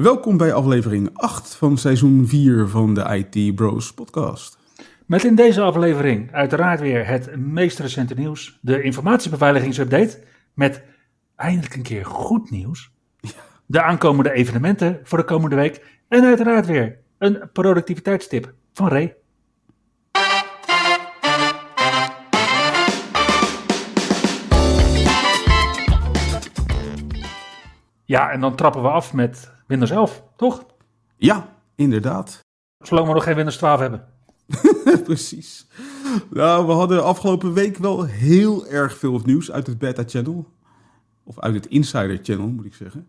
Welkom bij aflevering 8 van seizoen 4 van de IT Bros podcast. Met in deze aflevering uiteraard weer het meest recente nieuws, de informatiebeveiligingsupdate, met eindelijk een keer goed nieuws, de aankomende evenementen voor de komende week en uiteraard weer een productiviteitstip van Ray. Ja, en dan trappen we af met Windows 11, toch? Ja, inderdaad. Zolang we nog geen Windows 12 hebben. Precies. Nou, we hadden afgelopen week wel heel erg veel nieuws uit het Beta Channel. Of uit het Insider Channel, moet ik zeggen.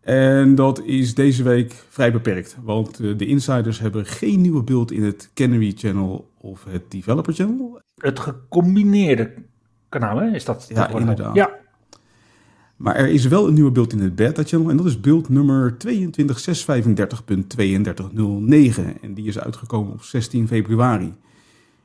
En dat is deze week vrij beperkt. Want eh, de insiders hebben geen nieuwe beeld in het Canary Channel of het Developer Channel. Het gecombineerde kanaal, hè? Is dat? Ja, dat inderdaad. Ja, Maar er is wel een nieuwe beeld in het Beta Channel. En dat is beeld nummer 22.635.3209. En die is uitgekomen op 16 februari.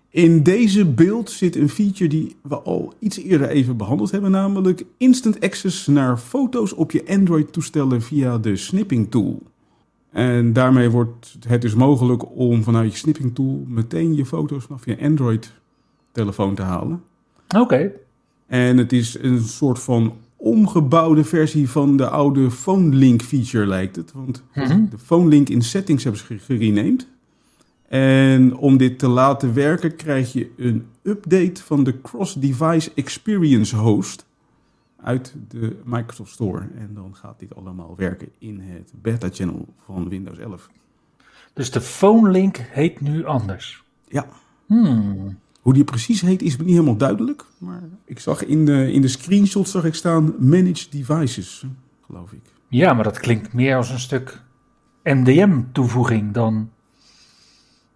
In deze beeld zit een feature die we al iets eerder even behandeld hebben, namelijk instant access naar foto's op je Android-toestellen via de snipping tool. En daarmee wordt het dus mogelijk om vanuit je snipping tool meteen je foto's vanaf je Android-telefoon te halen. oké. En het is een soort van omgebouwde versie van de oude Phone Link feature, lijkt het. Want Mhm. de Phone Link in settings hebben ze gerenamed. En om dit te laten werken krijg je een update van de Cross-Device Experience Host uit de Microsoft Store. En dan gaat dit allemaal werken in het beta channel van Windows 11. Dus de phone link heet nu anders. Ja, Hmm. Hoe die precies heet is me niet helemaal duidelijk. Maar ik zag in de, in de screenshot zag ik staan Manage Devices, geloof ik. Ja, maar dat klinkt meer als een stuk MDM-toevoeging dan,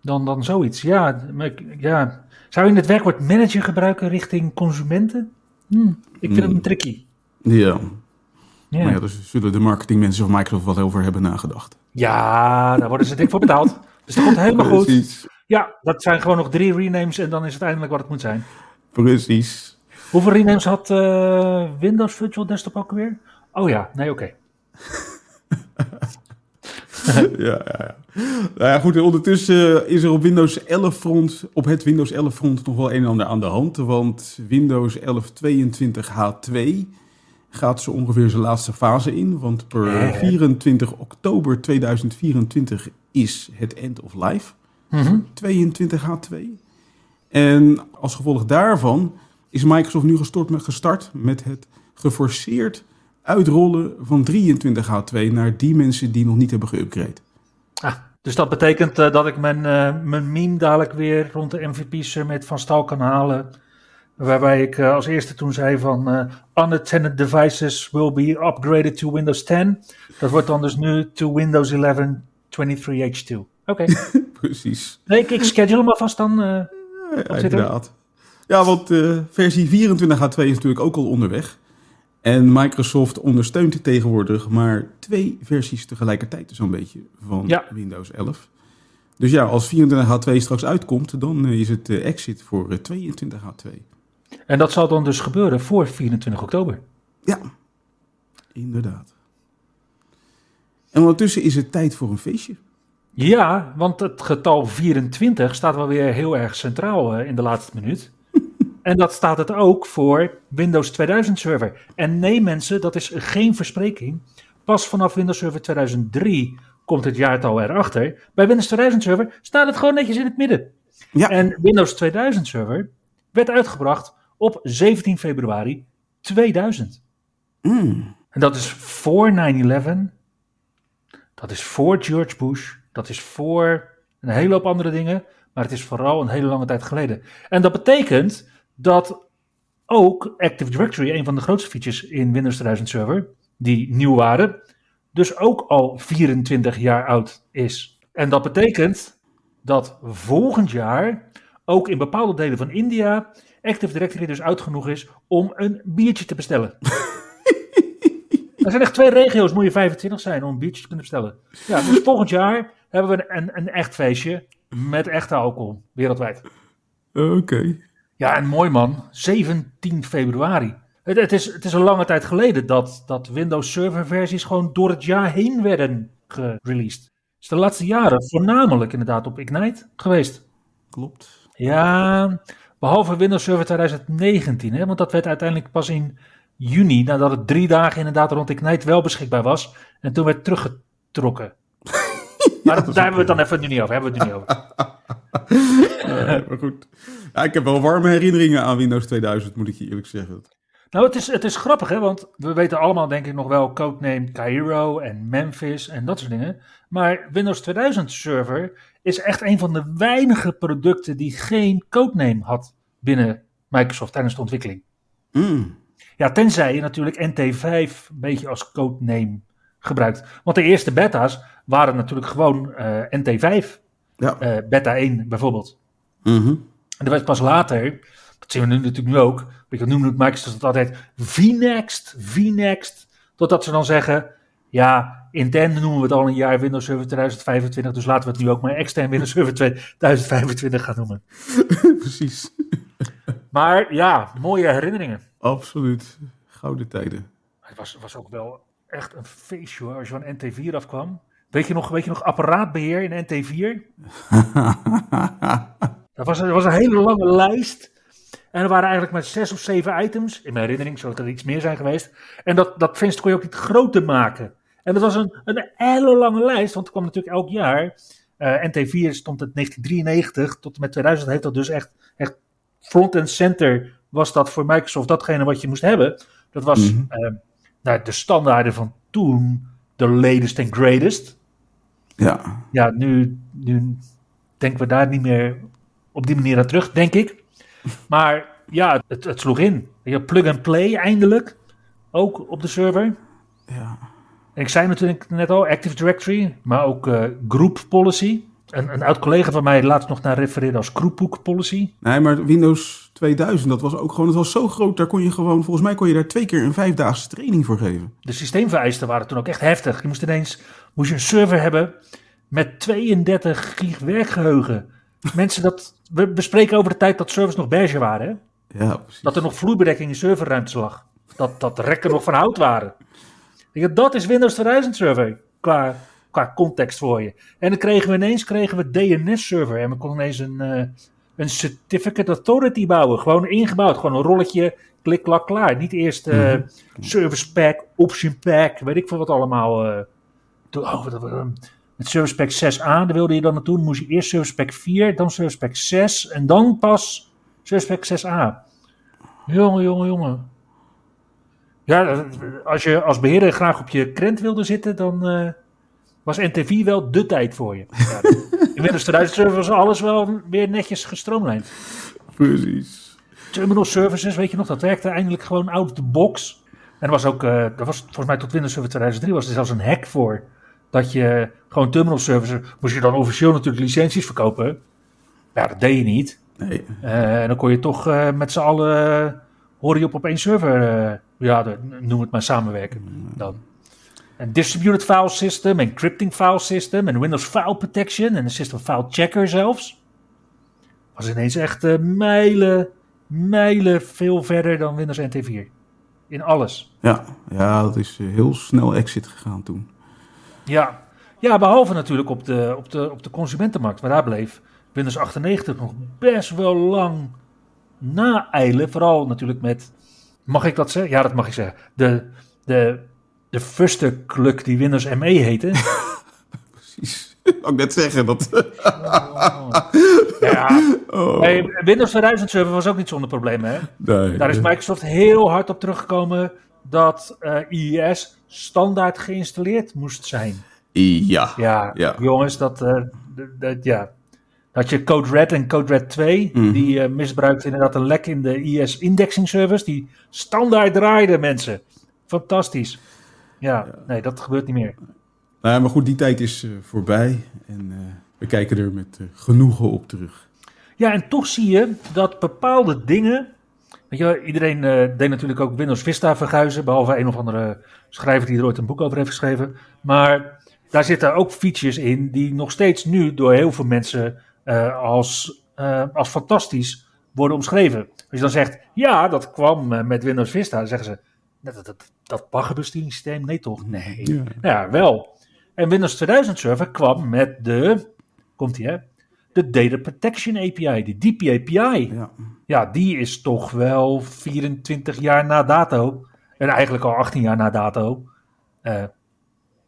dan, dan zoiets. Ja, maar ja, zou je het werkwoord manager gebruiken richting consumenten? Hmm, ik vind het een tricky. Ja, Ja. maar ja, daar zullen de marketingmensen van Microsoft wat over hebben nagedacht. ja, daar worden ze dik voor betaald. Dus dat komt helemaal goed. Precies, Ja, dat zijn gewoon nog drie renames en dan is het eindelijk wat het moet zijn. precies. Hoeveel renames had eh, Windows Virtual Desktop ook weer? Oh ja, nee, oké. ja, ja, ja. Nou ja, goed, en ondertussen is er op Windows 11 front, op het Windows 11 front nog wel een en ander aan de hand. Want Windows 11 22 H2 gaat zo ongeveer zijn laatste fase in. Want per Eh. 24 oktober 2024 is het end of life. Mhm. 22 H2. En als gevolg daarvan is Microsoft nu gestart met, gestart met het geforceerd uitrollen van 23 H2 naar die mensen die nog niet hebben geüpgrade. Ah, dus dat betekent eh, dat ik mijn, eh, mijn meme dadelijk weer rond de MVP Summit van stal kan halen. Waarbij ik eh, als eerste toen zei van eh, unattended devices will be upgraded to Windows 10. Dat wordt dan dus nu to Windows 11 23H2. Oké, Precies. nee, ik, ik schedule hem alvast dan. eh, Ja, er? inderdaad. Ja, want eh, versie 24 H2 is natuurlijk ook al onderweg. En Microsoft ondersteunt tegenwoordig maar twee versies tegelijkertijd zo'n beetje van Ja. Windows 11. Dus ja, als 24 H2 straks uitkomt, dan eh, is het exit voor eh, 22 H2. en dat zal dan dus gebeuren voor 24 oktober. Ja, inderdaad. En ondertussen is het tijd voor een feestje. Ja, want het getal 24 staat wel weer heel erg centraal eh, in de laatste minuut. en dat staat het ook voor Windows 2000 Server. En nee mensen, dat is geen verspreking. Pas vanaf Windows Server 2003 komt het jaartal erachter. Bij Windows 2000 Server staat het gewoon netjes in het midden. Ja. En Windows 2000 Server werd uitgebracht op 17 februari 2000. Mm. En dat is voor 9-11. Dat is voor George Bush. Dat is voor een hele hoop andere dingen. Maar het is vooral een hele lange tijd geleden. En dat betekent dat ook Active Directory, een van de grootste features in Windows 2000 Server, die nieuw waren, dus ook al 24 jaar oud is. En dat betekent dat volgend jaar ook in bepaalde delen van India Active Directory dus uit genoeg is om een biertje te bestellen. er zijn echt twee regio's, moet je 25 zijn om een biertje te kunnen bestellen. Ja, dus volgend jaar hebben we een, een echt feestje met echte alcohol, wereldwijd. Oké. Ja, en mooi man, 17 februari. Het, het, is, het is een lange tijd geleden dat, dat Windows Server versies gewoon door het jaar heen werden gereleased. Het is de laatste jaren voornamelijk inderdaad op Ignite geweest. Klopt. Ja, behalve Windows Server 2019, hè, want dat werd uiteindelijk pas in juni, nadat het drie dagen inderdaad rond Ignite wel beschikbaar was. En toen werd teruggetrokken. Maar daar hebben we het dan even nu niet over. Hebben we het nu niet over. Uh, maar goed. Ja, ik heb wel warme herinneringen aan Windows 2000, moet ik je eerlijk zeggen. Nou, het is, het is grappig, hè, want we weten allemaal denk ik nog wel codename Cairo en Memphis en dat soort dingen. Maar Windows 2000 Server is echt een van de weinige producten die geen codename had binnen Microsoft tijdens de ontwikkeling. Mm. Ja, tenzij je natuurlijk NT5 een beetje als codename gebruikt. Want de eerste beta's waren natuurlijk gewoon uh, NT5. Ja. Uh, beta 1 bijvoorbeeld. Mhm. En er werd pas later, dat zien we nu natuurlijk nu ook, ik noem Microsoft het altijd VNext, VNext, totdat ze dan zeggen, ja, intern noemen we het al een jaar Windows Server 2025, dus laten we het nu ook maar extern Windows Server 2025 gaan noemen. Precies. Maar ja, mooie herinneringen. Absoluut. Gouden tijden. Het was, was ook wel echt een feestje hoor, als je van NT4 afkwam. Weet je nog, weet je nog apparaatbeheer in NT4? dat, was, dat was een hele lange lijst. En er waren eigenlijk maar zes of zeven items. In mijn herinnering zou het er iets meer zijn geweest. En dat, dat venster kon je ook niet groter maken. En dat was een, een hele lange lijst, want er kwam natuurlijk elk jaar. Uh, NT4 stond het 1993 tot en met 2000 heeft dat dus echt, echt front and center was dat voor Microsoft datgene wat je moest hebben. Dat was Mhm. uh, nou, de standaarden van toen, de latest and greatest. Ja. Ja, nu, nu denken we daar niet meer op die manier aan terug, denk ik. Maar ja, het, het sloeg in. Je plug and play eindelijk, ook op de server. Ja. En ik zei natuurlijk net al, Active Directory, maar ook uh, Group Policy. Een, een oud collega van mij laatst nog naar refereerde als Groupbook Policy. Nee, maar Windows 2000, dat was ook gewoon, het was zo groot, daar kon je gewoon, volgens mij kon je daar twee keer een vijfdaagse training voor geven. De systeemvereisten waren toen ook echt heftig. Je moest ineens, moest je een server hebben met 32 gig werkgeheugen. Mensen, dat, we bespreken over de tijd dat servers nog beige waren. Hè? Ja, precies. Dat er nog vloeibedekking in serverruimte lag. Dat, dat de rekken nog van hout waren. Dat is Windows 2000 server qua, qua context voor je. En dan kregen we ineens kregen we DNS server. En we konden ineens een, uh, een certificate authority bouwen. Gewoon ingebouwd. Gewoon een rolletje. Klik, klak, klaar. Niet eerst uh, mm -hmm. service pack, option pack. Weet ik veel wat allemaal. Uh, oh, wat, wat, met Service Pack 6a, daar wilde je dan naartoe. Dan moest je eerst Service Pack 4, dan Service Pack 6 en dan pas Service Pack 6a. Jongen, jongen, jongen. Ja, als je als beheerder graag op je krent wilde zitten, dan uh, was NT4 wel de tijd voor je. Ja, in Windows 2000 server was alles wel weer netjes gestroomlijnd. Precies. Terminal services, weet je nog, dat werkte eindelijk gewoon out of the box. En er was ook, uh, er was volgens mij tot Windows Server 2003 was er zelfs een hack voor. Dat je gewoon terminal services, moest je dan officieel natuurlijk licenties verkopen. Ja, dat deed je niet. Nee. Uh, en dan kon je toch uh, met z'n allen, hoor je op op één server, ja, de, noem het maar samenwerken dan. Een distributed file system, encrypting file system, en Windows file protection en een system file checker zelfs. Was ineens echt mijlen, mijlen veel verder dan Windows NT4. In alles. Ja, ja dat is heel snel exit gegaan toen. Ja. ja, behalve natuurlijk op de, op, de, op de consumentenmarkt, waar daar bleef Windows 98 nog best wel lang naeilen. Vooral natuurlijk met, mag ik dat zeggen? Ja, dat mag ik zeggen. De, de, de firste kluk die Windows ME heette. Precies. Ik net zeggen dat. Oh. Ja, oh. hey, Windows 2000 server was ook niet zonder problemen. Hè? Nee, Daar is Microsoft heel hard op teruggekomen dat uh, IIS standaard geïnstalleerd moest zijn. Ja. Ja, ja. jongens, dat, uh, dat, ja. Dat je Code Red en Code Red 2, mm -hmm. die uh, misbruikt inderdaad een lek in de IS indexing service, die standaard draaiden mensen. Fantastisch. Ja, nee, dat gebeurt niet meer. Nou, maar goed, die tijd is uh, voorbij. En we kijken er met uh, genoegen op terug. Ja, en toch zie je dat bepaalde dingen. Weet je, iedereen uh, deed natuurlijk ook Windows Vista verguizen, behalve een of andere schrijver die er ooit een boek over heeft geschreven. Maar daar zitten ook features in die nog steeds nu door heel veel mensen uh, als, als fantastisch worden omschreven. Als je dan zegt, ja, dat kwam met Windows Vista, dan zeggen ze, dat, dat, dat, baggerbesturingssysteem, nee toch? Nee. Ja. ja, wel. En Windows 2000 Server kwam met de, komt ie hè, de Data Protection API, de DP API. Ja. ja, die is toch wel 24 jaar na dato, en eigenlijk al 18 jaar na dato, uh,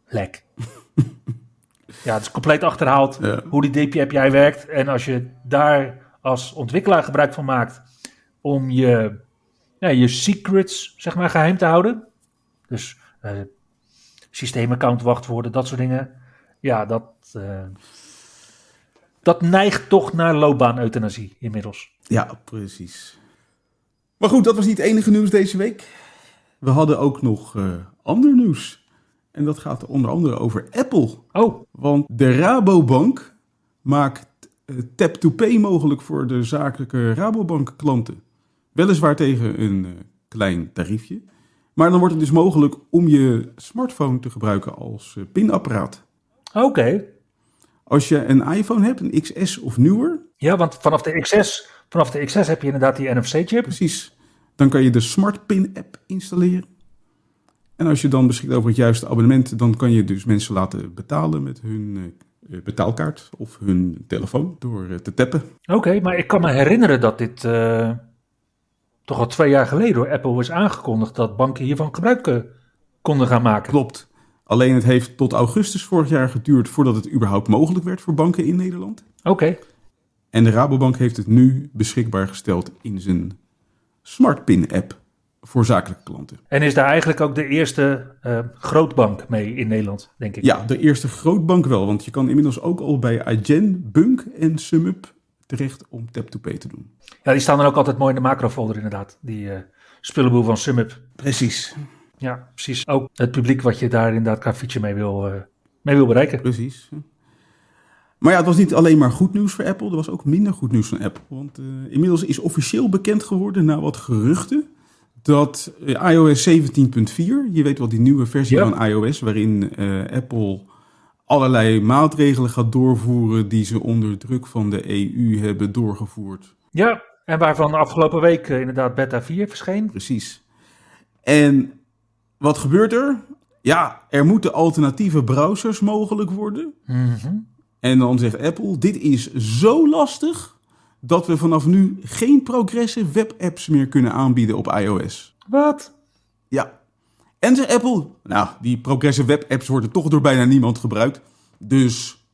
lek. ja, het is compleet achterhaald hoe die DP API werkt. En als je daar als ontwikkelaar gebruik van maakt om je, ja, je secrets zeg maar geheim te houden. Dus uh, systeemaccount wachtwoorden, dat soort dingen. Ja, dat, uh, dat neigt toch naar loopbaan-euthanasie inmiddels. Ja, precies. Maar goed, dat was niet het enige nieuws deze week. We hadden ook nog uh, ander nieuws. En dat gaat onder andere over Apple. Oh. Want de Rabobank maakt tap-to-pay mogelijk voor de zakelijke Rabobank klanten. Weliswaar tegen een klein tariefje. Maar dan wordt het dus mogelijk om je smartphone te gebruiken als uh, pinapparaat. Oké. Als je een iPhone hebt, een XS of nieuwer. Ja, want vanaf de XS, vanaf de XS heb je inderdaad die NFC-chip. Precies. Dan kan je de SmartPin-app installeren. En als je dan beschikt over het juiste abonnement, dan kan je dus mensen laten betalen met hun uh, betaalkaart of hun telefoon door te tappen. Oké, maar ik kan me herinneren dat dit toch al twee jaar geleden door Apple was aangekondigd dat banken hiervan gebruik eh, konden gaan maken. Klopt. Alleen het heeft tot augustus vorig jaar geduurd voordat het überhaupt mogelijk werd voor banken in Nederland. Oké. En de Rabobank heeft het nu beschikbaar gesteld in zijn SmartPin-app voor zakelijke klanten. En is daar eigenlijk ook de eerste uh, grootbank mee in Nederland, denk ik? Ja, de eerste grootbank wel. Want je kan inmiddels ook al bij Agen, Bunk en SumUp terecht om tap-to-pay te doen. Ja, die staan dan ook altijd mooi in de macro-folder inderdaad. Die uh, spullenboel van SumUp. Precies. Ja, precies. Ook het publiek wat je daar inderdaad qua feature mee wil, uh, mee wil bereiken. Precies. Maar ja, het was niet alleen maar goed nieuws voor Apple. Er was ook minder goed nieuws van Apple. Want uh, inmiddels is officieel bekend geworden na wat geruchten... dat iOS 17.4, je weet wel die nieuwe versie ja. van iOS... waarin Apple allerlei maatregelen gaat doorvoeren die ze onder druk van de EU hebben doorgevoerd. Ja, en waarvan de afgelopen week eh, inderdaad beta 4 verscheen. Precies. En wat gebeurt er? Ja, er moeten alternatieve browsers mogelijk worden. Mm En dan zegt Apple, dit is zo lastig dat we vanaf nu geen progressive webapps meer kunnen aanbieden op iOS. Wat? Ja. En zegt Apple, nou, die progressive webapps worden toch door bijna niemand gebruikt. Dus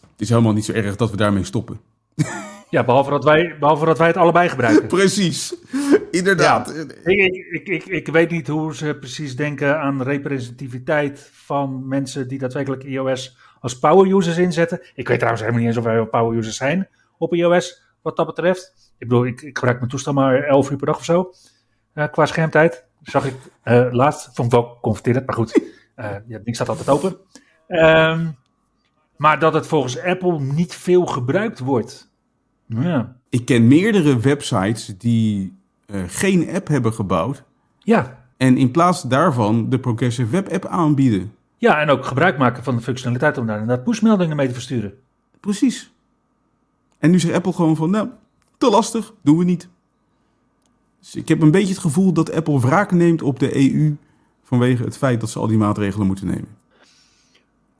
het is helemaal niet zo erg dat we daarmee stoppen. Ja, behalve dat wij, behalve dat wij het allebei gebruiken. Precies, inderdaad. ik, ik, ik, ik, weet niet hoe ze precies denken aan representativiteit van mensen die daadwerkelijk iOS als power users inzetten. Ik weet trouwens helemaal niet eens of wij power users zijn op iOS, wat dat betreft. Ik bedoel, ik, ik gebruik mijn toestel maar 11 uur per dag of zo, uh, qua schermtijd. Zag ik uh, laatst, vond ik wel confronterend, maar goed, uh, ja, ding staat altijd open. Um, maar dat het volgens Apple niet veel gebruikt wordt. Ja. Ik ken meerdere websites die uh, geen app hebben gebouwd. Ja. En in plaats daarvan de Progressive Web App aanbieden. Ja, en ook gebruik maken van de functionaliteit om daar inderdaad pushmeldingen mee te versturen. Precies. En nu zegt Apple gewoon van, nou, te lastig, doen we niet. Dus ik heb een beetje het gevoel dat Apple wraak neemt op de EU vanwege het feit dat ze al die maatregelen moeten nemen.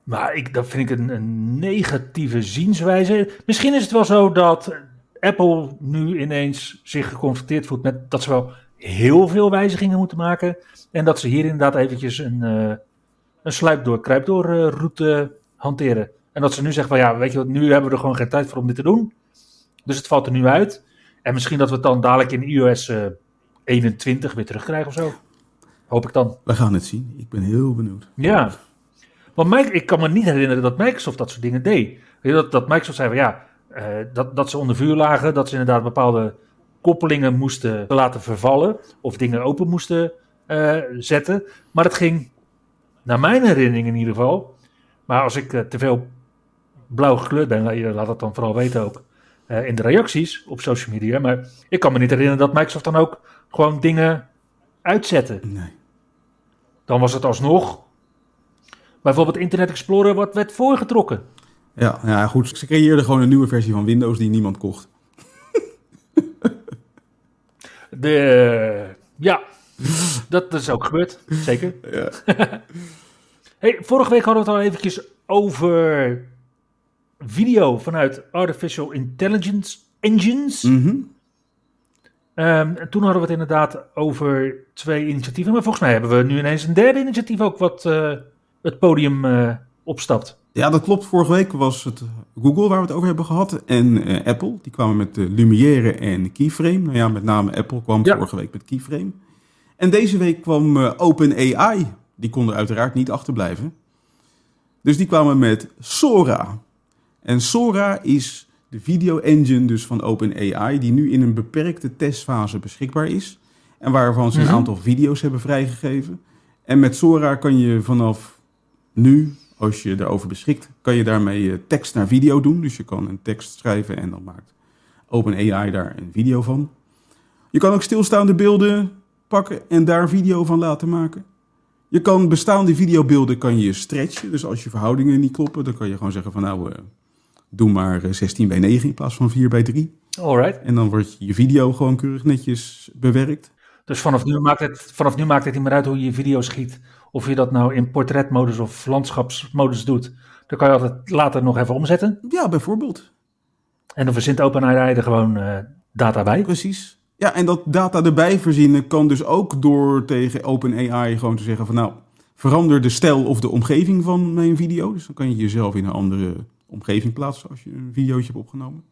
Maar ik, dat vind ik een, een, negatieve zienswijze. Misschien is het wel zo dat Apple nu ineens zich geconfronteerd voelt met dat ze wel heel veel wijzigingen moeten maken. En dat ze hier inderdaad eventjes een, uh, een sluip door, kruip door uh, route hanteren. En dat ze nu zeggen van ja, weet je wat, nu hebben we er gewoon geen tijd voor om dit te doen. Dus het valt er nu uit. En misschien dat we het dan dadelijk in iOS uh, 21 weer terugkrijgen of zo. Hoop ik dan. We gaan het zien. Ik ben heel benieuwd. Ja. Want ik kan me niet herinneren dat Microsoft dat soort dingen deed. Dat, dat Microsoft zei van ja, uh, dat, dat ze onder vuur lagen, dat ze inderdaad bepaalde koppelingen moesten laten vervallen of dingen open moesten uh, zetten. Maar het ging, naar mijn herinnering in ieder geval, maar als ik uh, te veel blauw gekleurd ben, laat het dan vooral weten ook uh, in de reacties op social media. Maar ik kan me niet herinneren dat Microsoft dan ook gewoon dingen uitzette. Nee. Dan was het alsnog bijvoorbeeld Internet Explorer wat werd voorgetrokken. Ja, ja, goed. Ze creëerden gewoon een nieuwe versie van Windows die niemand kocht. De, ja, dat is ook gebeurd. Zeker. Ja. hey, vorige week hadden we het al eventjes over video vanuit Artificial Intelligence Engines. Mhm. Ehm, en toen hadden we het inderdaad over twee initiatieven. Maar volgens mij hebben we nu ineens een derde initiatief ook wat uh, het podium uh, opstapt. Ja, dat klopt. Vorige week was het Google waar we het over hebben gehad. En uh, Apple, die kwamen met de Lumière en Keyframe. Nou ja, met name Apple kwam Ja. vorige week met Keyframe. En deze week kwam eh, OpenAI. Die kon er uiteraard niet achterblijven. Dus die kwamen met Sora. En Sora is de video engine dus van OpenAI... die nu in een beperkte testfase beschikbaar is. En waarvan ze een Mhm. aantal video's hebben vrijgegeven. En met Sora kan je vanaf nu, als je erover beschikt... kan je daarmee eh, tekst naar video doen. Dus je kan een tekst schrijven en dan maakt OpenAI daar een video van. Je kan ook stilstaande beelden pakken en daar video van laten maken. Je kan bestaande videobeelden kan je stretchen. Dus als je verhoudingen niet kloppen, dan kan je gewoon zeggen van nou, eh, doe maar eh, 16 bij 9 in plaats van 4 bij 3. Alright. En dan wordt je video gewoon keurig netjes bewerkt. Dus vanaf nu, maakt het, vanaf nu maakt het niet meer uit hoe je je video schiet. Of je dat nou in portretmodus of landschapsmodus doet. Dan kan je altijd later nog even omzetten. Ja, bijvoorbeeld. En dan verzint OpenAI er gewoon eh, data bij. Precies. Ja, en dat data erbij verzinnen kan dus ook door tegen OpenAI gewoon te zeggen van nou, verander de stijl of de omgeving van mijn video. Dus dan kan je jezelf in een andere omgeving plaatsen als je een videootje hebt opgenomen.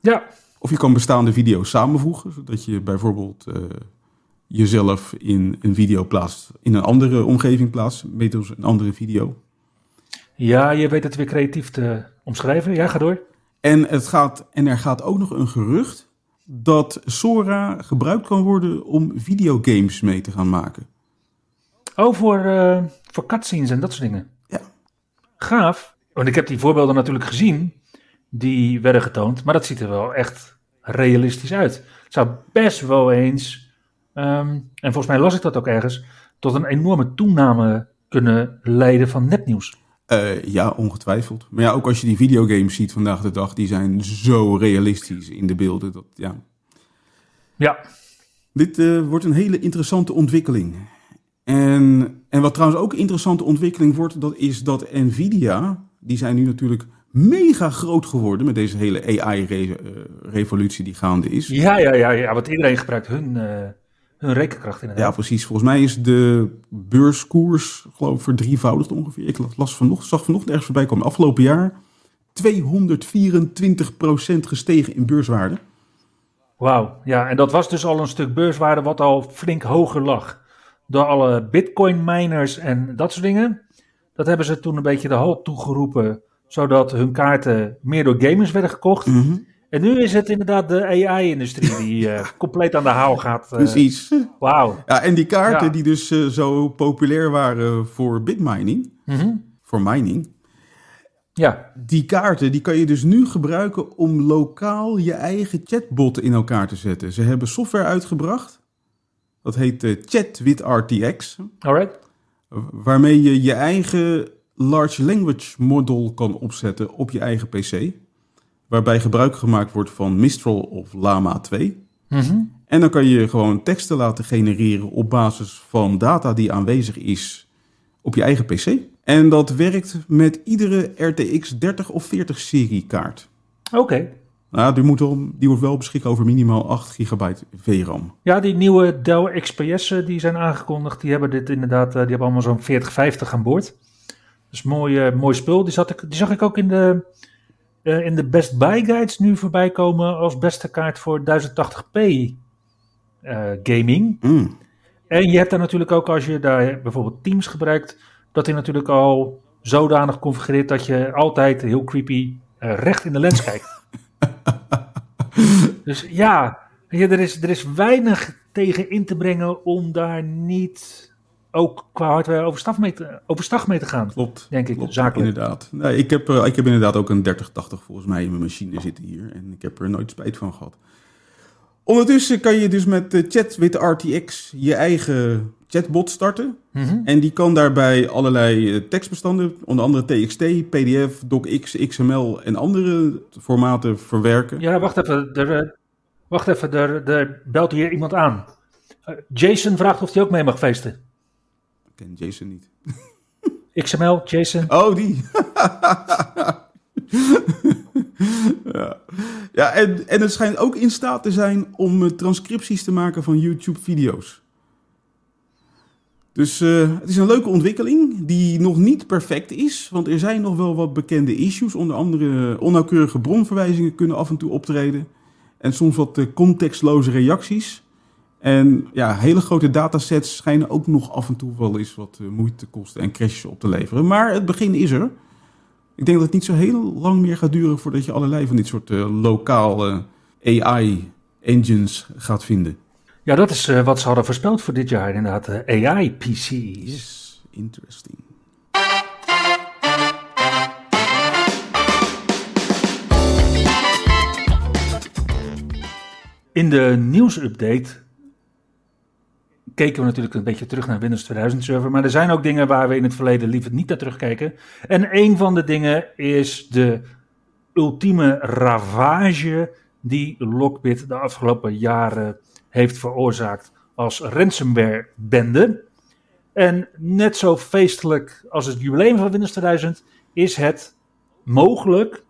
Ja, Of je kan bestaande video's samenvoegen, zodat je bijvoorbeeld eh, jezelf in een video plaatst, in een andere omgeving plaatst, middels een andere video. ja je weet het weer creatief te omschrijven. Ja, ga door. En, het gaat, en er gaat ook nog een gerucht dat Sora gebruikt kan worden om videogames mee te gaan maken. Oh, voor, eh, voor cutscenes en dat soort dingen. Ja. Gaaf. Want ik heb die voorbeelden natuurlijk gezien. Die werden getoond. Maar dat ziet er wel echt realistisch uit. Het zou best wel eens. ehm, en volgens mij las ik dat ook ergens. Tot een enorme toename kunnen leiden van nepnieuws. Eh, ja, ongetwijfeld. Maar ja, ook als je die videogames ziet vandaag de dag, die zijn zo realistisch in de beelden. Dat, ja. Ja, Dit eh, wordt een hele interessante ontwikkeling. En, en wat trouwens ook een interessante ontwikkeling wordt, dat is dat Nvidia, die zijn nu natuurlijk mega groot geworden met deze hele AI-revolutie die gaande is. ja, ja, ja, ja. Want iedereen gebruikt hun, eh, hun rekenkracht Ja, inderdaad. precies. Volgens mij is de beurskoers, geloof ik, verdrievoudigd ongeveer. Ik las vanochtend, zag vanochtend ergens voorbij komen. Afgelopen jaar 224% gestegen in beurswaarde. Wauw, ja, en dat was dus al een stuk beurswaarde wat al flink hoger lag. Door alle bitcoin miners en dat soort dingen. Dat hebben ze toen een beetje de halt toegeroepen, zodat hun kaarten meer door gamers werden gekocht. En nu is het inderdaad de AI-industrie die eh, compleet aan de haal gaat. eh, Precies. Wauw. Ja, en die kaarten Ja. die dus eh, zo populair waren voor bitmining, Mhm. voor mining. Ja, Die kaarten die kan je dus nu gebruiken om lokaal je eigen chatbot in elkaar te zetten. Ze hebben software uitgebracht. Dat heet eh, Chat with RTX. alright. Waarmee je je eigen large language model kan opzetten op je eigen PC. Waarbij gebruik gemaakt wordt van Mistral of Llama 2. Mhm. En dan kan je gewoon teksten laten genereren op basis van data die aanwezig is op je eigen PC. En dat werkt met iedere RTX 30 of 40 serie kaart. Oké. Nou, die, moet wel, die wordt wel beschikken over minimaal 8 gigabyte VRAM. Ja, die nieuwe Dell XPS'en die zijn aangekondigd, die hebben dit inderdaad, eh, die hebben allemaal zo'n 4050 aan boord. Dus mooi, eh, mooi spul. Die, zat ik, die zag ik ook in de, eh, in de Best Buy guides nu voorbij komen als beste kaart voor 1080p eh, gaming. Mm. En je hebt daar natuurlijk ook, als je daar bijvoorbeeld Teams gebruikt, dat hij natuurlijk al zodanig configureert dat je altijd heel creepy eh, recht in de lens kijkt. Dus ja, je, er, is, er is weinig tegen in te brengen om daar niet ook qua hardware overstag mee te, overstag mee te gaan. Klopt. Denk ik, klopt, zakelijk. Inderdaad. Nee, ik, heb, eh, ik heb inderdaad ook een 3080 volgens mij in mijn machine zitten hier. En ik heb er nooit spijt van gehad. Ondertussen kan je dus met de chat with RTX je eigen chatbot starten. Mhm. En die kan daarbij allerlei eh, tekstbestanden, onder andere TXT, PDF, DocX, XML en andere formaten verwerken. Ja, wacht even. Er, eh, wacht even, er, er belt hier iemand aan. Eh, Jason vraagt of hij ook mee mag feesten. Ik ken Jason niet. XML, Jason. Oh, die. ja, ja en, en het schijnt ook in staat te zijn om eh, transcripties te maken van YouTube-video's. Dus eh, het is een leuke ontwikkeling die nog niet perfect is. Want er zijn nog wel wat bekende issues. Onder andere onnauwkeurige bronverwijzingen kunnen af en toe optreden. En soms wat eh, contextloze reacties. En ja, hele grote datasets schijnen ook nog af en toe wel eens wat eh, moeite te kosten en crashes op te leveren. Maar het begin is er. Ik denk dat het niet zo heel lang meer gaat duren voordat je allerlei van dit soort eh, lokale AI-engines gaat vinden. Ja, dat is wat ze hadden voorspeld voor dit jaar inderdaad. AI-PC's. Yes, interesting. In de nieuwsupdate keken we natuurlijk een beetje terug naar Windows 2000 server. Maar er zijn ook dingen waar we in het verleden liever niet naar terugkijken. En een van de dingen is de ultieme ravage die Lockbit de afgelopen jaren heeft veroorzaakt als ransomware-bende. En net zo feestelijk als het jubileum van Windows 2000 is het mogelijk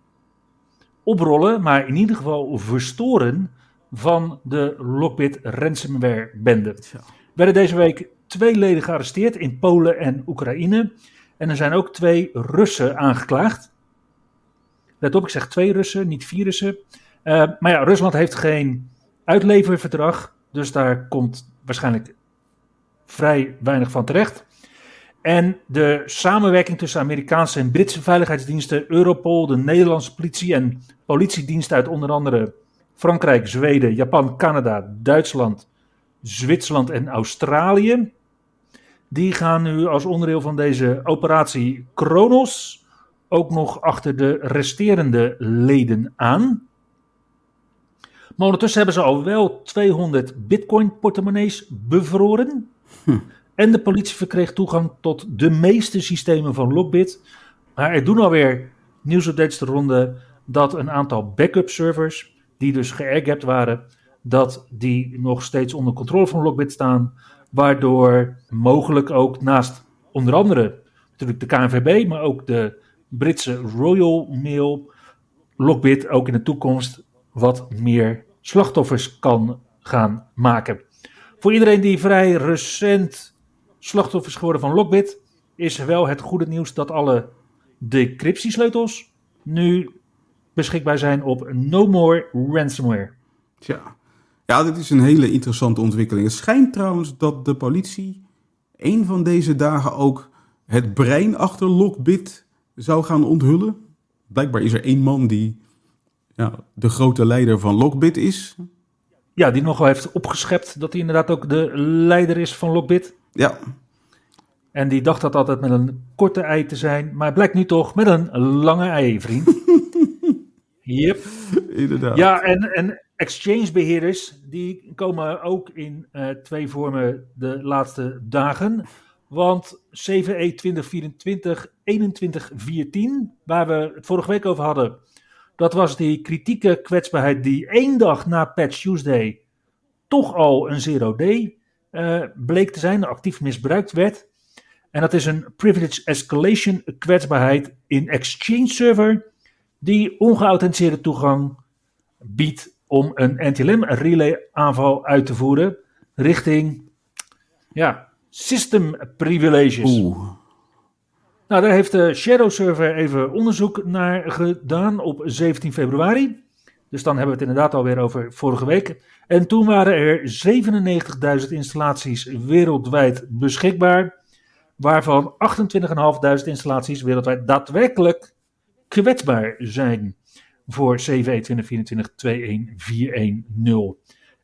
oprollen, maar in ieder geval verstoren van de Lockbit ransomware bende. Tja. Werden deze week twee leden gearresteerd in Polen en Oekraïne. En er zijn ook twee Russen aangeklaagd. Let op, ik zeg twee Russen, niet vier Russen. Eh, maar ja, Rusland heeft geen uitleververdrag. Dus daar komt waarschijnlijk vrij weinig van terecht. En de samenwerking tussen Amerikaanse en Britse veiligheidsdiensten, Europol, de Nederlandse politie en politiediensten uit onder andere Frankrijk, Zweden, Japan, Canada, Duitsland, Zwitserland en Australië. Die gaan nu als onderdeel van deze operatie Kronos ook nog achter de resterende leden aan. Maar ondertussen hebben ze al wel 200 bitcoin-portemonnees bevroren. En de politie verkreeg toegang tot de meeste systemen van Lockbit. Maar er doen alweer nieuwsupdates de ronde dat een aantal backup servers, die dus geairgapped waren, dat die nog steeds onder controle van Lockbit staan. Waardoor mogelijk ook naast onder andere natuurlijk de KNVB, maar ook de Britse Royal Mail, Lockbit ook in de toekomst wat meer slachtoffers kan gaan maken. Voor iedereen die vrij recent slachtoffers geworden van Lockbit, is wel het goede nieuws dat alle decryptiesleutels nu beschikbaar zijn op No More Ransomware. Tja. Ja, dit is een hele interessante ontwikkeling. Het schijnt trouwens dat de politie een van deze dagen ook het brein achter Lockbit zou gaan onthullen. Blijkbaar is er één man die ja, de grote leider van Lockbit is. Ja, die nogal heeft opgeschept dat hij inderdaad ook de leider is van Lockbit. Ja, En die dacht dat altijd met een korte ei te zijn, maar blijkt nu toch met een lange ei, vriend. yep. inderdaad. Ja, en, en exchangebeheerders, die komen ook in eh, twee vormen de laatste dagen. Want E 7E 2024 2114, waar we het vorige week over hadden, dat was die kritieke kwetsbaarheid die één dag na Patch Tuesday toch al een 0D eh, bleek te zijn, actief misbruikt werd. En dat is een privilege escalation kwetsbaarheid in Exchange Server, die ongeauthenticeerde toegang biedt om een NTLM relay aanval uit te voeren richting ja, system privileges. Oeh. Nou, daar heeft de Shadow Server even onderzoek naar gedaan op 17 februari. Dus dan hebben we het inderdaad alweer over vorige week. En toen waren er 97.000 installaties wereldwijd beschikbaar. Waarvan 28.500 installaties wereldwijd daadwerkelijk kwetsbaar zijn voor CV 2024-21410.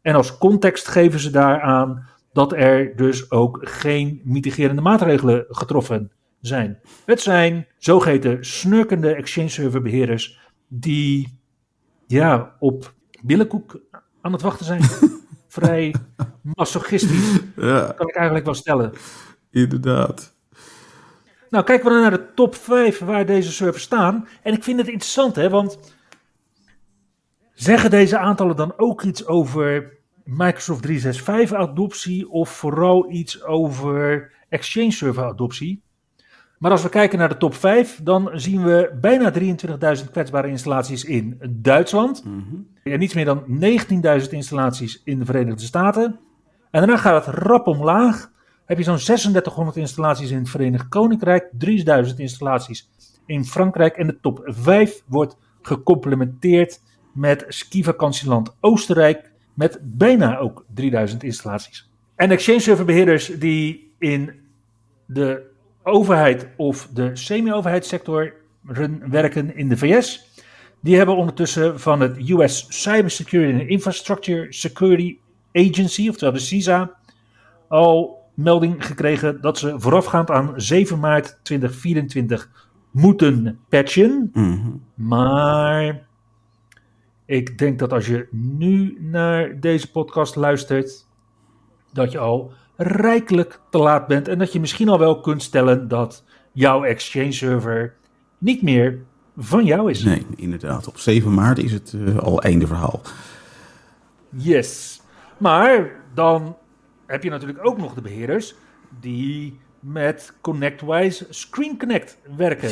En als context geven ze daaraan dat er dus ook geen mitigerende maatregelen getroffen zijn. Het zijn zogeheten snurkende exchange server beheerders die ja, op billenkoek aan het wachten zijn. Vrij masochistisch, Ja, kan ik eigenlijk wel stellen. inderdaad. Nou, kijken we dan naar de top 5 waar deze servers staan. En ik vind het interessant, hè, want zeggen deze aantallen dan ook iets over Microsoft 365 adoptie of vooral iets over Exchange Server adoptie? Maar als we kijken naar de top 5, dan zien we bijna 23.000 kwetsbare installaties in Duitsland. En niets meer dan 19.000 installaties in de Verenigde Staten. En daarna gaat het rap omlaag. Heb je zo'n 3600 installaties in het Verenigd Koninkrijk, 3000 installaties in Frankrijk. En de top 5 wordt gecomplementeerd met skivakantieland Oostenrijk met bijna ook 3000 installaties. En Exchange Server beheerders die in de overheid of de semi-overheidssector werken in de VS, die hebben ondertussen van het US Cybersecurity and Infrastructure Security Agency, oftewel de CISA, al melding gekregen dat ze voorafgaand aan 7 maart 2024 moeten patchen. Mhm. Maar ik denk dat als je nu naar deze podcast luistert, dat je al rijkelijk te laat bent en dat je misschien al wel kunt stellen dat jouw Exchange server niet meer van jou is. Nee, inderdaad. Op 7 maart is het eh, al einde verhaal. Yes. Maar dan heb je natuurlijk ook nog de beheerders die met ConnectWise Screen Connect werken.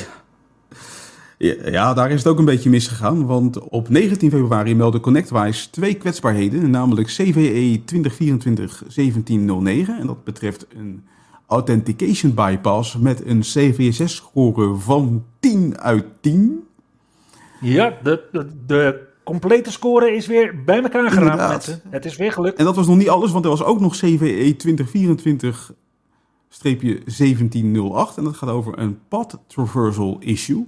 Ja, daar is het ook een beetje misgegaan. Want op 19 februari meldde ConnectWise twee kwetsbaarheden. Namelijk E CVE 2024-1709. En dat betreft een authentication bypass met een CVSS-score van 10 uit 10. Ja, de, de, de complete score is weer bij elkaar Inderdaad. mensen. Het is weer gelukt. En dat was nog niet alles, want er was ook nog E CVE 2024-1708. En dat gaat over een path traversal issue.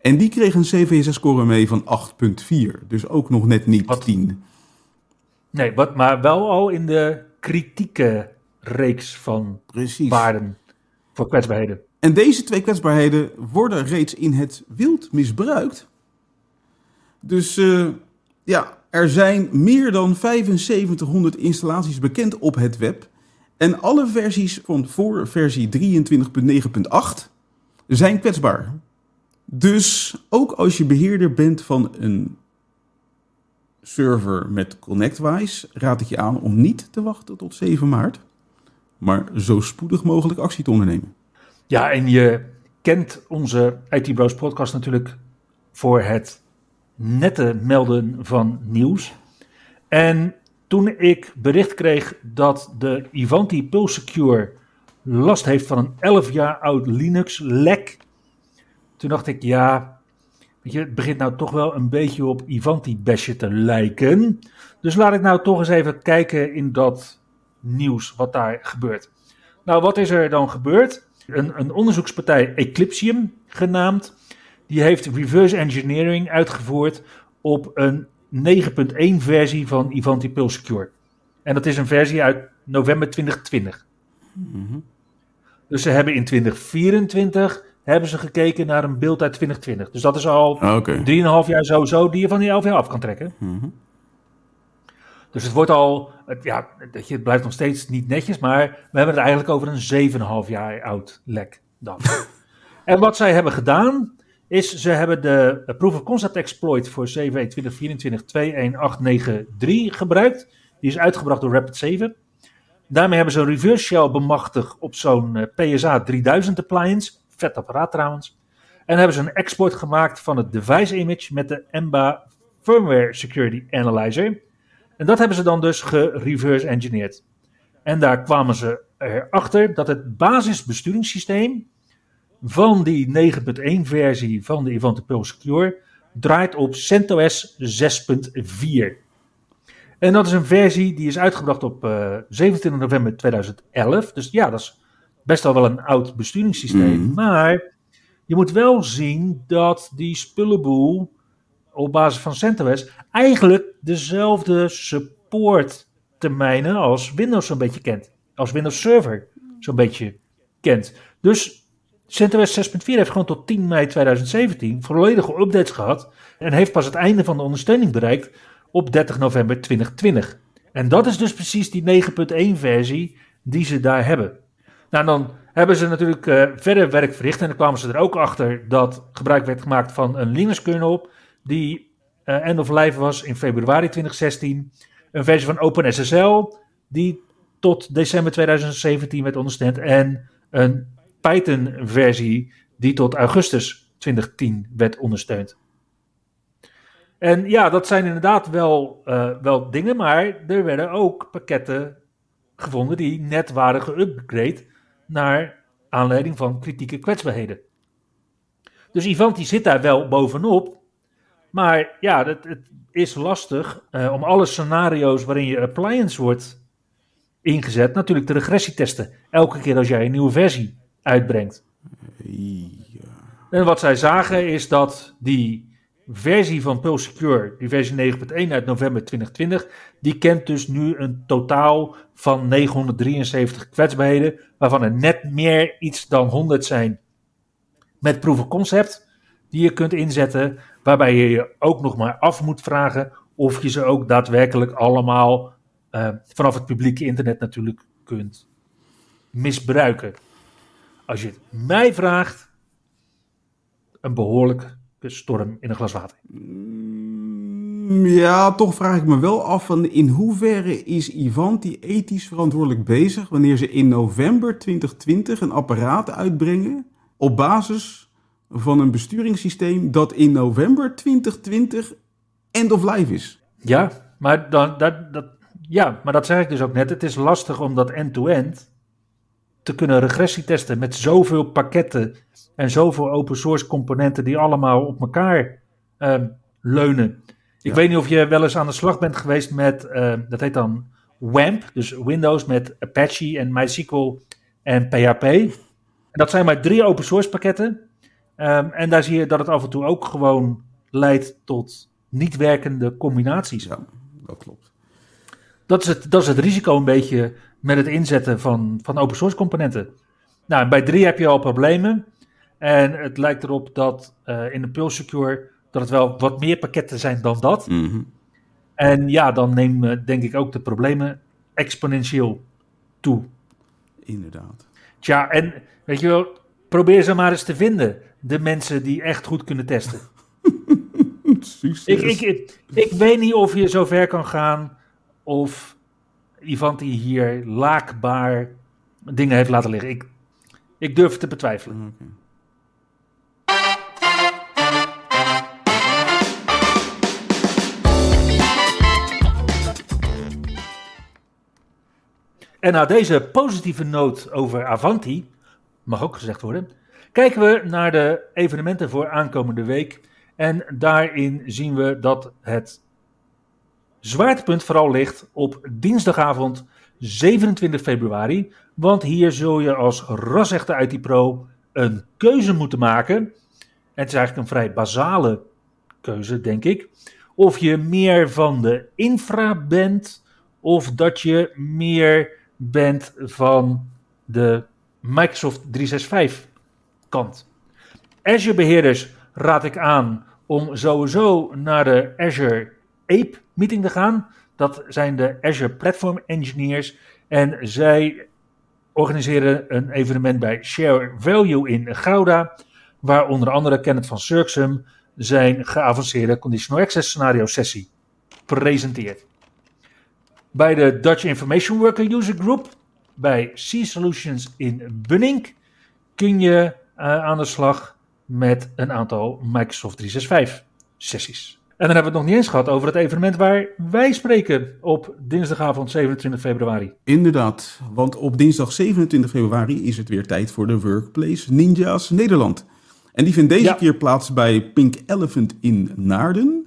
En die kreeg een CVSS-score mee van 8,4. Dus ook nog net niet Wat? 10. Nee, wat, maar wel al in de kritieke reeks van Precies. waarden voor kwetsbaarheden. En deze twee kwetsbaarheden worden reeds in het wild misbruikt. Dus eh, ja, er zijn meer dan 7500 installaties bekend op het web. En alle versies van voor versie 23.9.8 zijn kwetsbaar. Dus ook als je beheerder bent van een server met ConnectWise, raad ik je aan om niet te wachten tot 7 maart, maar zo spoedig mogelijk actie te ondernemen. Ja, en je kent onze IT Bros podcast natuurlijk voor het nette melden van nieuws. En toen ik bericht kreeg dat de Ivanti Pulse Secure last heeft van een 11 jaar oud Linux lek, toen dacht ik, ja, weet je, het begint nou toch wel een beetje op Ivanti Basje te lijken. Dus laat ik nou toch eens even kijken in dat nieuws wat daar gebeurt. Nou, wat is er dan gebeurd? Een, een onderzoekspartij Eclipsium genaamd, die heeft reverse engineering uitgevoerd op een 9.1 versie van Ivanti Pulse Secure. En dat is een versie uit november 2020. Dus ze hebben in 2024 hebben ze gekeken naar een beeld uit 2020. Dus dat is al Oké. 3,5 jaar sowieso die je van die 11 jaar af kan trekken. Mhm. Dus het wordt al, het, ja, dat je, het blijft nog steeds niet netjes, maar we hebben het eigenlijk over een 7,5 jaar oud lek dan. en wat zij hebben gedaan, is ze hebben de Proof of Concept Exploit voor CV 2024-21893 gebruikt. Die is uitgebracht door Rapid7. Daarmee hebben ze een reverse shell bemachtigd op zo'n eh, PSA 3000 appliance. Vet apparaat trouwens. En hebben ze een export gemaakt van het device image met de EMBA Firmware Security Analyzer. En dat hebben ze dan dus gereverse engineerd. En daar kwamen ze erachter dat het basisbesturingssysteem van die 9.1 versie van de Ivanti Pulse Secure draait op CentOS 6.4. En dat is een versie die is uitgebracht op eh, 27 november 2011. Dus ja, dat is best al wel een oud besturingssysteem. Mhm. Maar je moet wel zien dat die spullenboel op basis van CentOS eigenlijk dezelfde supporttermijnen als Windows zo'n beetje kent. als Windows Server zo'n beetje kent. Dus CentOS 6.4 heeft gewoon tot 10 mei 2017 volledige updates gehad en heeft pas het einde van de ondersteuning bereikt op 30 november 2020. En dat is dus precies die 9.1 versie die ze daar hebben. Nou, dan hebben ze natuurlijk uh, verder werk verricht en dan kwamen ze er ook achter dat gebruik werd gemaakt van een Linux kernel die uh, end of life was in februari 2016. Een versie van OpenSSL die tot december 2017 werd ondersteund en een Python-versie die tot augustus 2010 werd ondersteund. En ja, dat zijn inderdaad wel, uh, wel dingen, maar er werden ook pakketten gevonden die net waren geüpgrade naar aanleiding van kritieke kwetsbaarheden. Dus Ivanti zit daar wel bovenop, maar ja, het, het is lastig uh, om alle scenario's waarin je appliance wordt ingezet, natuurlijk de regressietesten. Elke keer als jij een nieuwe versie uitbrengt. Ja. En wat zij zagen is dat die versie van Pulse Secure, die versie 9.1 uit november 2020, die kent dus nu een totaal van 973 kwetsbaarheden, waarvan er net meer iets dan 100 zijn met proof of concept die je kunt inzetten, waarbij je je ook nog maar af moet vragen of je ze ook daadwerkelijk allemaal uh, vanaf het publieke internet natuurlijk kunt misbruiken. Als je het mij vraagt, een behoorlijke storm in een glas water. Mm, ja, toch vraag ik me wel af van in hoeverre is Ivanti ethisch verantwoordelijk bezig wanneer ze in november 2020 een apparaat uitbrengen op basis van een besturingssysteem dat in november 2020 end of life is. Ja, maar, dan, dat, dat, ja, maar dat zeg ik dus ook net. Het is lastig om dat end-to-end te kunnen regressietesten met zoveel pakketten en zoveel open source componenten die allemaal op elkaar ehm, leunen. Ik weet niet of je wel eens aan de slag bent geweest met, ehm, dat heet dan WAMP, dus Windows met Apache en MySQL en PHP. En dat zijn maar drie open source pakketten. Ehm, en daar zie je dat het af en toe ook gewoon leidt tot niet werkende combinaties. Ja, dat klopt. Dat is het, dat is het risico een beetje met het inzetten van, van open source componenten. Nou, bij drie heb je al problemen. En het lijkt erop dat uh, in de Pulse Secure dat het wel wat meer pakketten zijn dan dat. Mhm. En ja, dan nemen denk ik ook de problemen exponentieel toe. Inderdaad. Tja, en weet je wel, probeer ze maar eens te vinden. De mensen die echt goed kunnen testen. Ik, ik, ik, ik weet niet of je zover kan gaan of Ivanti hier laakbaar dingen heeft laten liggen. Ik, ik durf het te betwijfelen. Oké. En na deze positieve noot over Avanti, mag ook gezegd worden, kijken we naar de evenementen voor aankomende week. En daarin zien we dat het zwaartepunt vooral ligt op dinsdagavond 27 februari. Want hier zul je als rasechte IT Pro een keuze moeten maken. En het is eigenlijk een vrij basale keuze, denk ik. Of je meer van de infra bent, of dat je meer bent van de Microsoft 365 kant. Azure beheerders raad ik aan om sowieso naar de Azure Ape meeting te gaan. Dat zijn de Azure Platform Engineers. En zij organiseren een evenement bij Share Value in Gouda. Waar onder andere Kenneth van Surxum zijn geavanceerde conditional access scenario sessie presenteert. Bij de Dutch Information Worker User Group bij C Solutions in Bunning kun je uh, aan de slag met een aantal Microsoft 365 sessies. En dan hebben we het nog niet eens gehad over het evenement waar wij spreken op dinsdagavond 27 februari. Inderdaad, want op dinsdag 27 februari is het weer tijd voor de Workplace Ninjas Nederland. En die vindt deze Ja. keer plaats bij Pink Elephant in Naarden.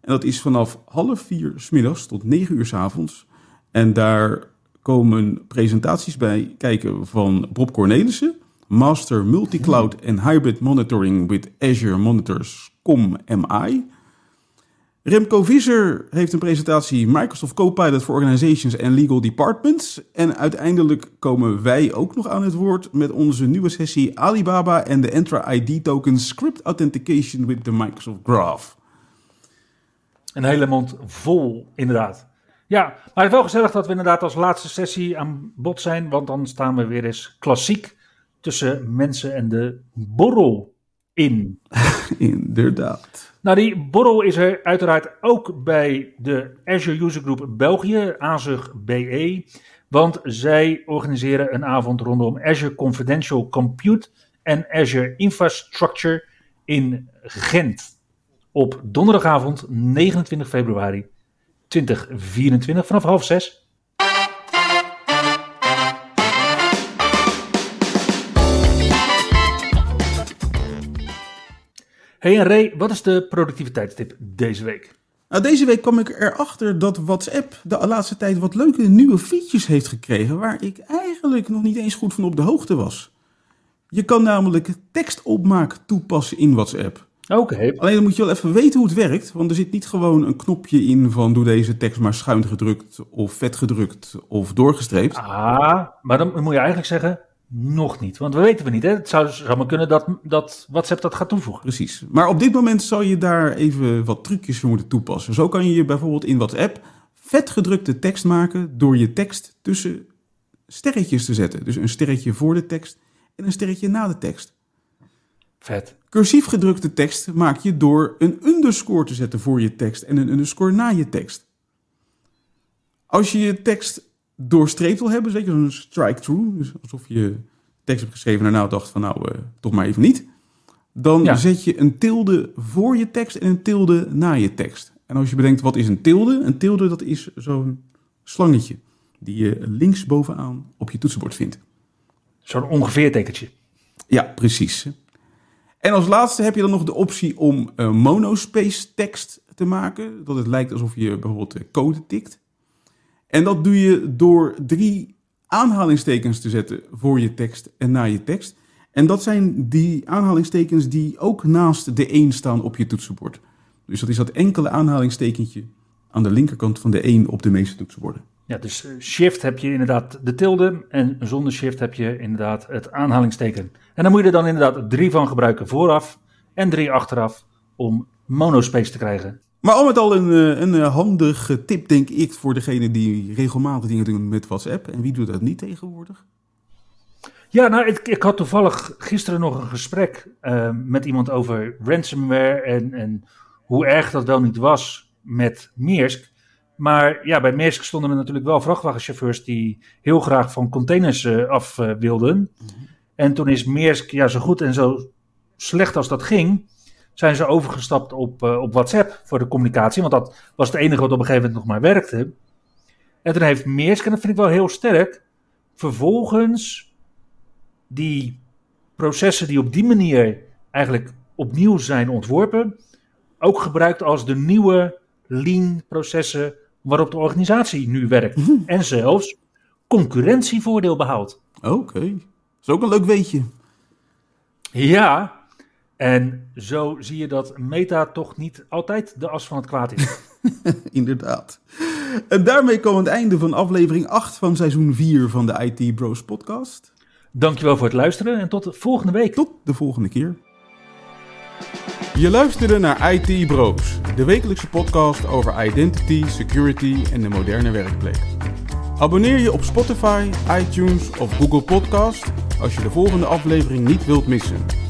En dat is vanaf half vier s middags tot negen uur s avonds. En daar komen presentaties bij kijken van Bob Cornelissen, Master Multicloud en Hybrid Monitoring with Azure Monitors, COM MI. Remco Visser heeft een presentatie Microsoft Copilot for Organizations and Legal Departments. En uiteindelijk komen wij ook nog aan het woord met onze nieuwe sessie Alibaba en de Entra ID token Script Authentication with the Microsoft Graph. Een hele mond vol, inderdaad. Ja, maar het is wel gezellig dat we inderdaad als laatste sessie aan bod zijn, want dan staan we weer eens klassiek tussen mensen en de borrel in. Inderdaad. Nou, die borrel is er uiteraard ook bij de Azure User Group België, AZUG BE. Want zij organiseren een avond rondom Azure Confidential Compute en Azure Infrastructure in Gent. Op donderdagavond 29 februari 2024 vanaf half zes. Hey en Ray, wat is de productiviteitstip deze week? Nou, deze week kwam ik erachter dat WhatsApp de laatste tijd wat leuke nieuwe features heeft gekregen, waar ik eigenlijk nog niet eens goed van op de hoogte was. Je kan namelijk tekstopmaak toepassen in WhatsApp. Oké. Alleen dan moet je wel even weten hoe het werkt, want er zit niet gewoon een knopje in van doe deze tekst maar schuin gedrukt of vet gedrukt of doorgestreept. Ah, maar dan moet je eigenlijk zeggen, nog niet. Want we weten we niet. Hè? Het zou, zou maar kunnen dat, dat WhatsApp dat gaat toevoegen. Precies. Maar op dit moment zou je daar even wat trucjes voor moeten toepassen. Zo kan je bijvoorbeeld in WhatsApp vet gedrukte tekst maken door je tekst tussen sterretjes te zetten. Dus een sterretje voor de tekst en een sterretje na de tekst. Vet. Cursief gedrukte tekst maak je door een underscore te zetten voor je tekst en een underscore na je tekst. Als je je tekst doorstreept wil hebben, zeker zo'n strike-through, dus alsof je tekst hebt geschreven en daarna dacht van nou, eh, toch maar even niet. Dan Ja. zet je een tilde voor je tekst en een tilde na je tekst. En als je bedenkt wat is een tilde, een tilde dat is zo'n slangetje die je links bovenaan op je toetsenbord vindt. Zo'n ongeveer tekentje. Ja, precies. En als laatste heb je dan nog de optie om eh, monospace tekst te maken. Dat het lijkt alsof je bijvoorbeeld eh, code tikt. En dat doe je door drie aanhalingstekens te zetten voor je tekst en na je tekst. En dat zijn die aanhalingstekens die ook naast de 1 staan op je toetsenbord. Dus dat is dat enkele aanhalingstekentje aan de linkerkant van de 1 op de meeste toetsenborden. Ja, dus eh, shift heb je inderdaad de tilde en zonder shift heb je inderdaad het aanhalingsteken. En dan moet je er dan inderdaad drie van gebruiken vooraf en drie achteraf om monospace te krijgen. Maar al met al een, eh, een eh, handige tip, denk ik, voor degene die regelmatig dingen doen met WhatsApp. En wie doet dat niet tegenwoordig? Ja, nou, ik, ik had toevallig gisteren nog een gesprek eh, met iemand over ransomware en, en hoe erg dat wel niet was met Maersk. Maar ja, bij Maersk stonden er natuurlijk wel vrachtwagenchauffeurs die heel graag van containers eh, af wilden. En toen is Maersk, ja, zo goed en zo slecht als dat ging, zijn ze overgestapt op, eh, op WhatsApp voor de communicatie. Want dat was het enige wat op een gegeven moment nog maar werkte. En toen heeft Maersk, en dat vind ik wel heel sterk, vervolgens die processen die op die manier eigenlijk opnieuw zijn ontworpen, ook gebruikt als de nieuwe lean processen waarop de organisatie nu werkt. En zelfs concurrentievoordeel behoudt. Oké, dat is ook een leuk weetje. Ja, en zo zie je dat meta toch niet altijd de as van het kwaad is. Inderdaad. En daarmee komen we aan het einde van aflevering 8 van seizoen 4 van de IT Bros podcast. Dankjewel voor het luisteren en tot de volgende week. Tot de volgende keer. Je luisterde naar IT Bros, de wekelijkse podcast over identity, security en de moderne werkplek. Abonneer je op Spotify, iTunes of Google Podcast als je de volgende aflevering niet wilt missen.